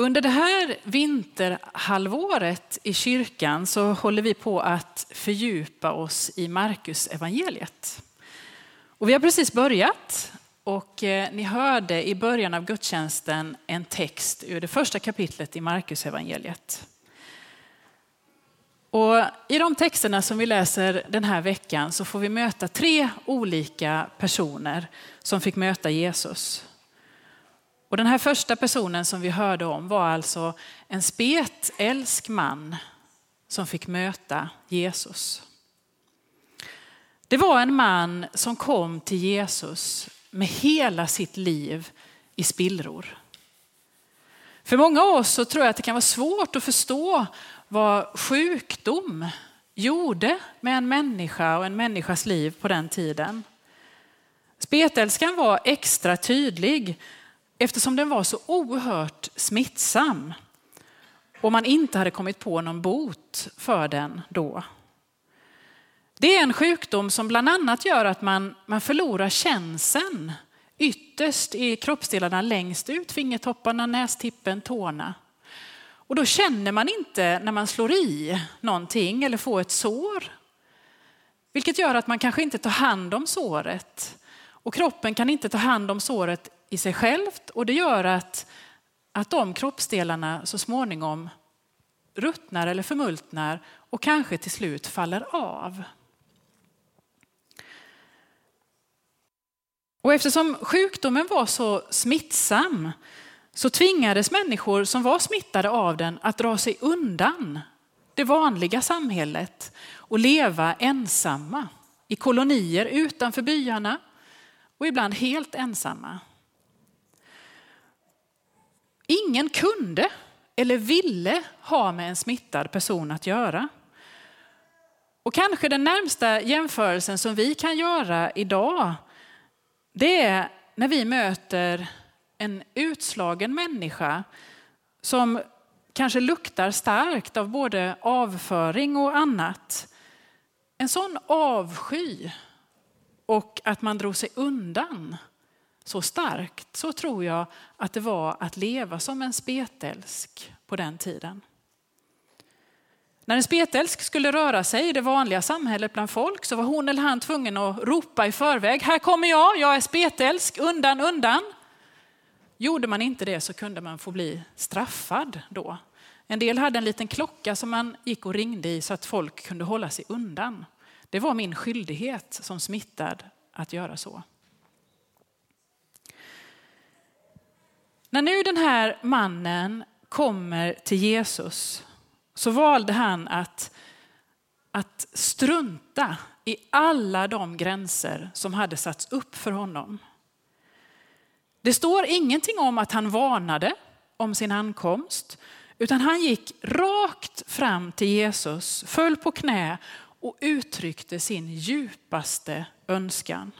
Under det här vinterhalvåret i kyrkan så håller vi på att fördjupa oss i Markus evangeliet. Och vi har precis börjat och eh, ni hörde i början av gudstjänsten en text ur det första kapitlet i Markus evangeliet. Och I de texterna som vi läser den här veckan så får vi möta tre olika personer som fick möta Jesus. Och den här första personen som vi hörde om var alltså en spetälsk man som fick möta Jesus. Det var en man som kom till Jesus med hela sitt liv i spillror. För många av oss så tror jag att det kan vara svårt att förstå vad sjukdom gjorde med en människa och en människas liv på den tiden. Spetälskan var extra tydlig eftersom den var så oerhört smittsam och man inte hade kommit på någon bot för den då. Det är en sjukdom som bland annat gör att man, man förlorar känseln ytterst i kroppsdelarna längst ut, fingertopparna, nästippen, tårna. Och då känner man inte när man slår i någonting eller får ett sår. Vilket gör att man kanske inte tar hand om såret. Och kroppen kan inte ta hand om såret i sig självt och det gör att, att de kroppsdelarna så småningom ruttnar eller förmultnar och kanske till slut faller av. Och eftersom sjukdomen var så smittsam så tvingades människor som var smittade av den att dra sig undan det vanliga samhället och leva ensamma i kolonier utanför byarna och ibland helt ensamma. Ingen kunde eller ville ha med en smittad person att göra. Och kanske den närmsta jämförelsen som vi kan göra idag, det är när vi möter en utslagen människa som kanske luktar starkt av både avföring och annat. En sån avsky och att man drog sig undan så starkt, så tror jag att det var att leva som en spetälsk på den tiden. När en spetälsk skulle röra sig i det vanliga samhället bland folk så var hon eller han tvungen att ropa i förväg, här kommer jag, jag är spetälsk, undan, undan. Gjorde man inte det så kunde man få bli straffad då. En del hade en liten klocka som man gick och ringde i så att folk kunde hålla sig undan. Det var min skyldighet som smittad att göra så. När nu den här mannen kommer till Jesus så valde han att, att strunta i alla de gränser som hade satts upp för honom. Det står ingenting om att han varnade om sin ankomst, utan han gick rakt fram till Jesus, föll på knä och uttryckte sin djupaste önskan.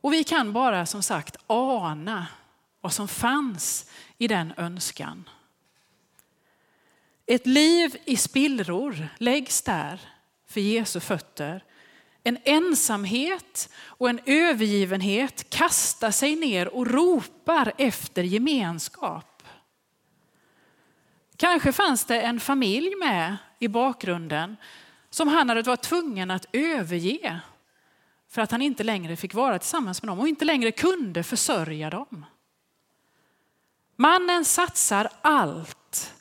Och vi kan bara som sagt ana vad som fanns i den önskan. Ett liv i spillror läggs där för Jesu fötter. En ensamhet och en övergivenhet kastar sig ner och ropar efter gemenskap. Kanske fanns det en familj med i bakgrunden som han hade varit tvungen att överge för att han inte längre fick vara tillsammans med dem och inte längre kunde försörja dem. Mannen satsar allt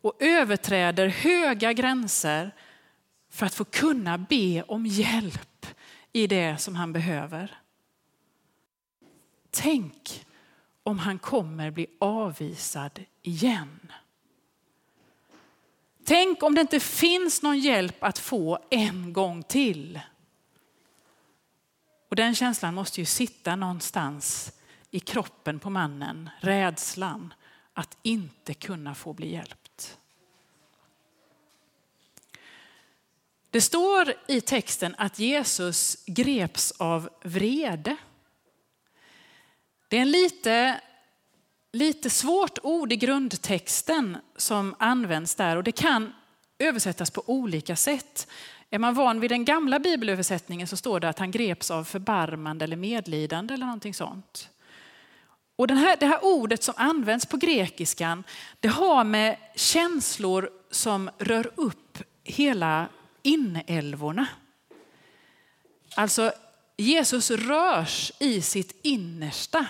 och överträder höga gränser för att få kunna be om hjälp i det som han behöver. Tänk om han kommer bli avvisad igen. Tänk om det inte finns någon hjälp att få en gång till. Och den känslan måste ju sitta någonstans i kroppen på mannen, rädslan att inte kunna få bli hjälpt. Det står i texten att Jesus greps av vrede. Det är en lite, lite svårt ord i grundtexten som används där och det kan översättas på olika sätt. Är man van vid den gamla bibelöversättningen så står det att han greps av förbarmande eller medlidande eller någonting sånt. Och den här, det här ordet som används på grekiskan, det har med känslor som rör upp hela inälvorna. Alltså Jesus rörs i sitt innersta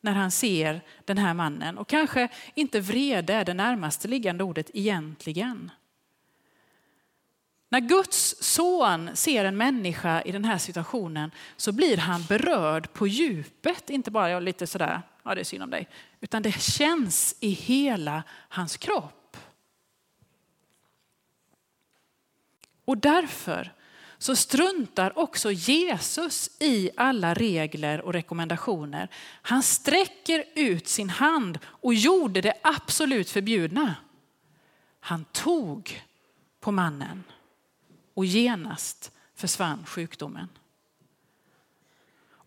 när han ser den här mannen. Och kanske inte vrede är det närmaste liggande ordet egentligen. När Guds son ser en människa i den här situationen så blir han berörd på djupet, inte bara lite sådär, ja det är synd om dig, utan det känns i hela hans kropp. Och därför så struntar också Jesus i alla regler och rekommendationer. Han sträcker ut sin hand och gjorde det absolut förbjudna. Han tog på mannen och genast försvann sjukdomen.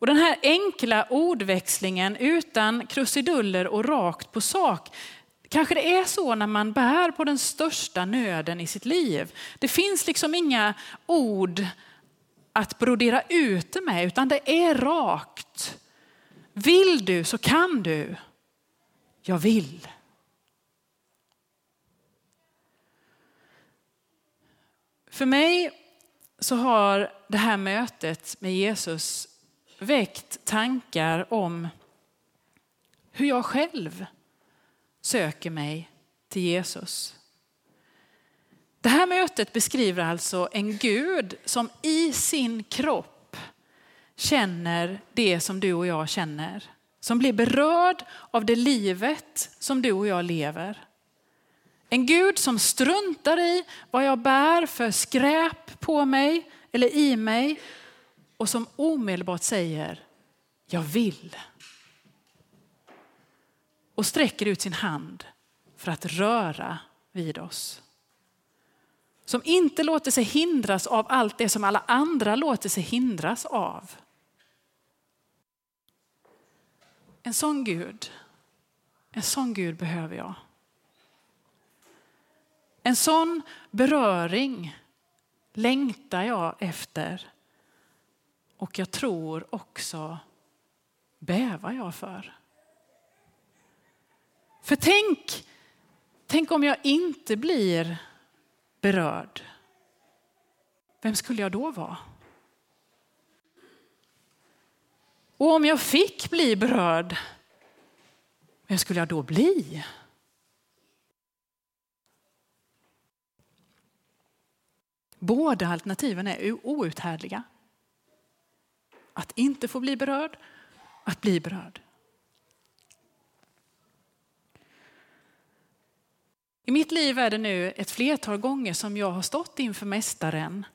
Och den här enkla ordväxlingen utan krusiduller och rakt på sak Kanske det är så när man bär på den största nöden i sitt liv. Det finns liksom inga ord att brodera ut det med, utan det är rakt. Vill du så kan du. Jag vill. För mig så har det här mötet med Jesus väckt tankar om hur jag själv söker mig till Jesus. Det här mötet beskriver alltså en Gud som i sin kropp känner det som du och jag känner. Som blir berörd av det livet som du och jag lever. En Gud som struntar i vad jag bär för skräp på mig eller i mig och som omedelbart säger, jag vill och sträcker ut sin hand för att röra vid oss. Som inte låter sig hindras av allt det som alla andra låter sig hindras av. En sån Gud, en sån Gud behöver jag. En sån beröring längtar jag efter och jag tror också bävar jag för. För tänk, tänk om jag inte blir berörd. Vem skulle jag då vara? Och om jag fick bli berörd, vem skulle jag då bli? Båda alternativen är outhärdliga. Att inte få bli berörd, att bli berörd. I mitt liv är det nu ett flertal gånger som jag har stått inför Mästaren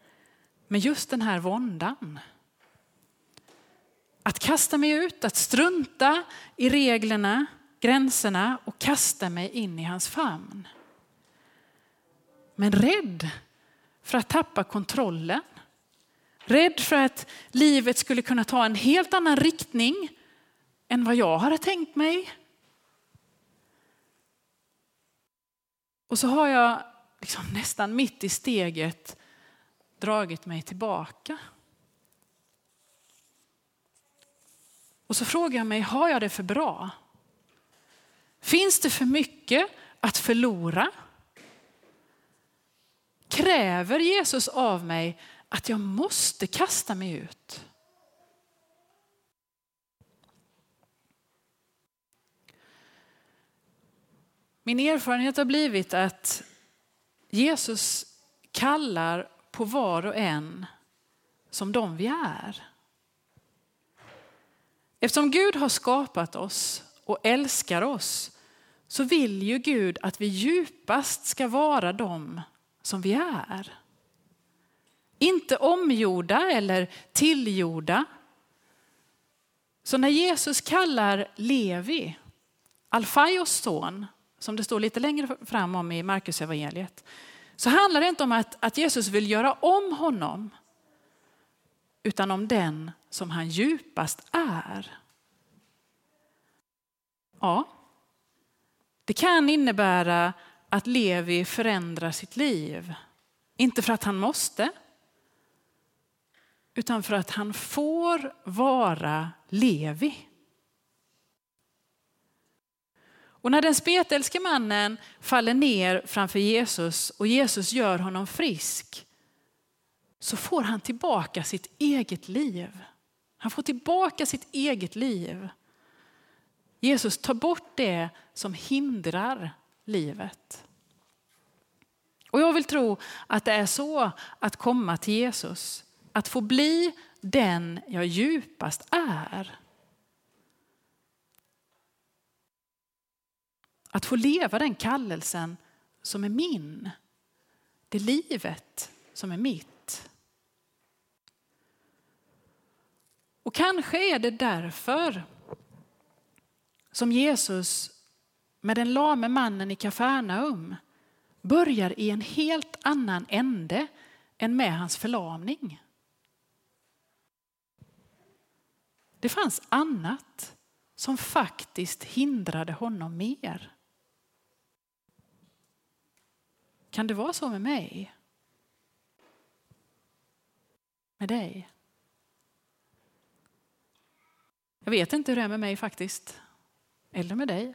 med just den här våndan. Att kasta mig ut, att strunta i reglerna, gränserna och kasta mig in i hans famn. Men rädd för att tappa kontrollen. Rädd för att livet skulle kunna ta en helt annan riktning än vad jag hade tänkt mig. Och så har jag liksom nästan mitt i steget dragit mig tillbaka. Och så frågar jag mig, har jag det för bra? Finns det för mycket att förlora? Kräver Jesus av mig att jag måste kasta mig ut? Min erfarenhet har blivit att Jesus kallar på var och en som de vi är. Eftersom Gud har skapat oss och älskar oss så vill ju Gud att vi djupast ska vara de som vi är. Inte omgjorda eller tillgjorda. Så när Jesus kallar Levi, Alfaios son, som det står lite längre fram om i Markus evangeliet, så handlar det inte om att, att Jesus vill göra om honom, utan om den som han djupast är. Ja, det kan innebära att Levi förändrar sitt liv. Inte för att han måste, utan för att han får vara Levi. Och när den spetälske mannen faller ner framför Jesus och Jesus gör honom frisk så får han tillbaka sitt eget liv. Han får tillbaka sitt eget liv. Jesus tar bort det som hindrar livet. Och jag vill tro att det är så att komma till Jesus, att få bli den jag djupast är. Att få leva den kallelsen som är min. Det livet som är mitt. Och kanske är det därför som Jesus med den lame mannen i Kafarnaum börjar i en helt annan ände än med hans förlamning. Det fanns annat som faktiskt hindrade honom mer. Kan det vara så med mig? Med dig? Jag vet inte hur det är med mig faktiskt. Eller med dig.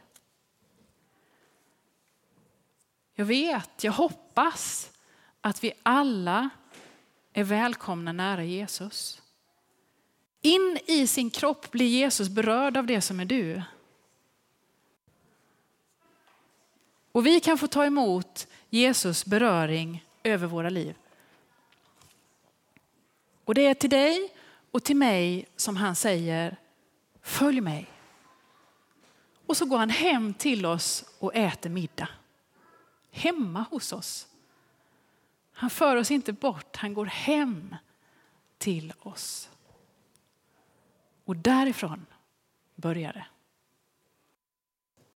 Jag vet, jag hoppas att vi alla är välkomna nära Jesus. In i sin kropp blir Jesus berörd av det som är du. Och vi kan få ta emot Jesus beröring över våra liv. Och det är till dig och till mig som han säger, följ mig. Och så går han hem till oss och äter middag. Hemma hos oss. Han för oss inte bort, han går hem till oss. Och därifrån börjar det.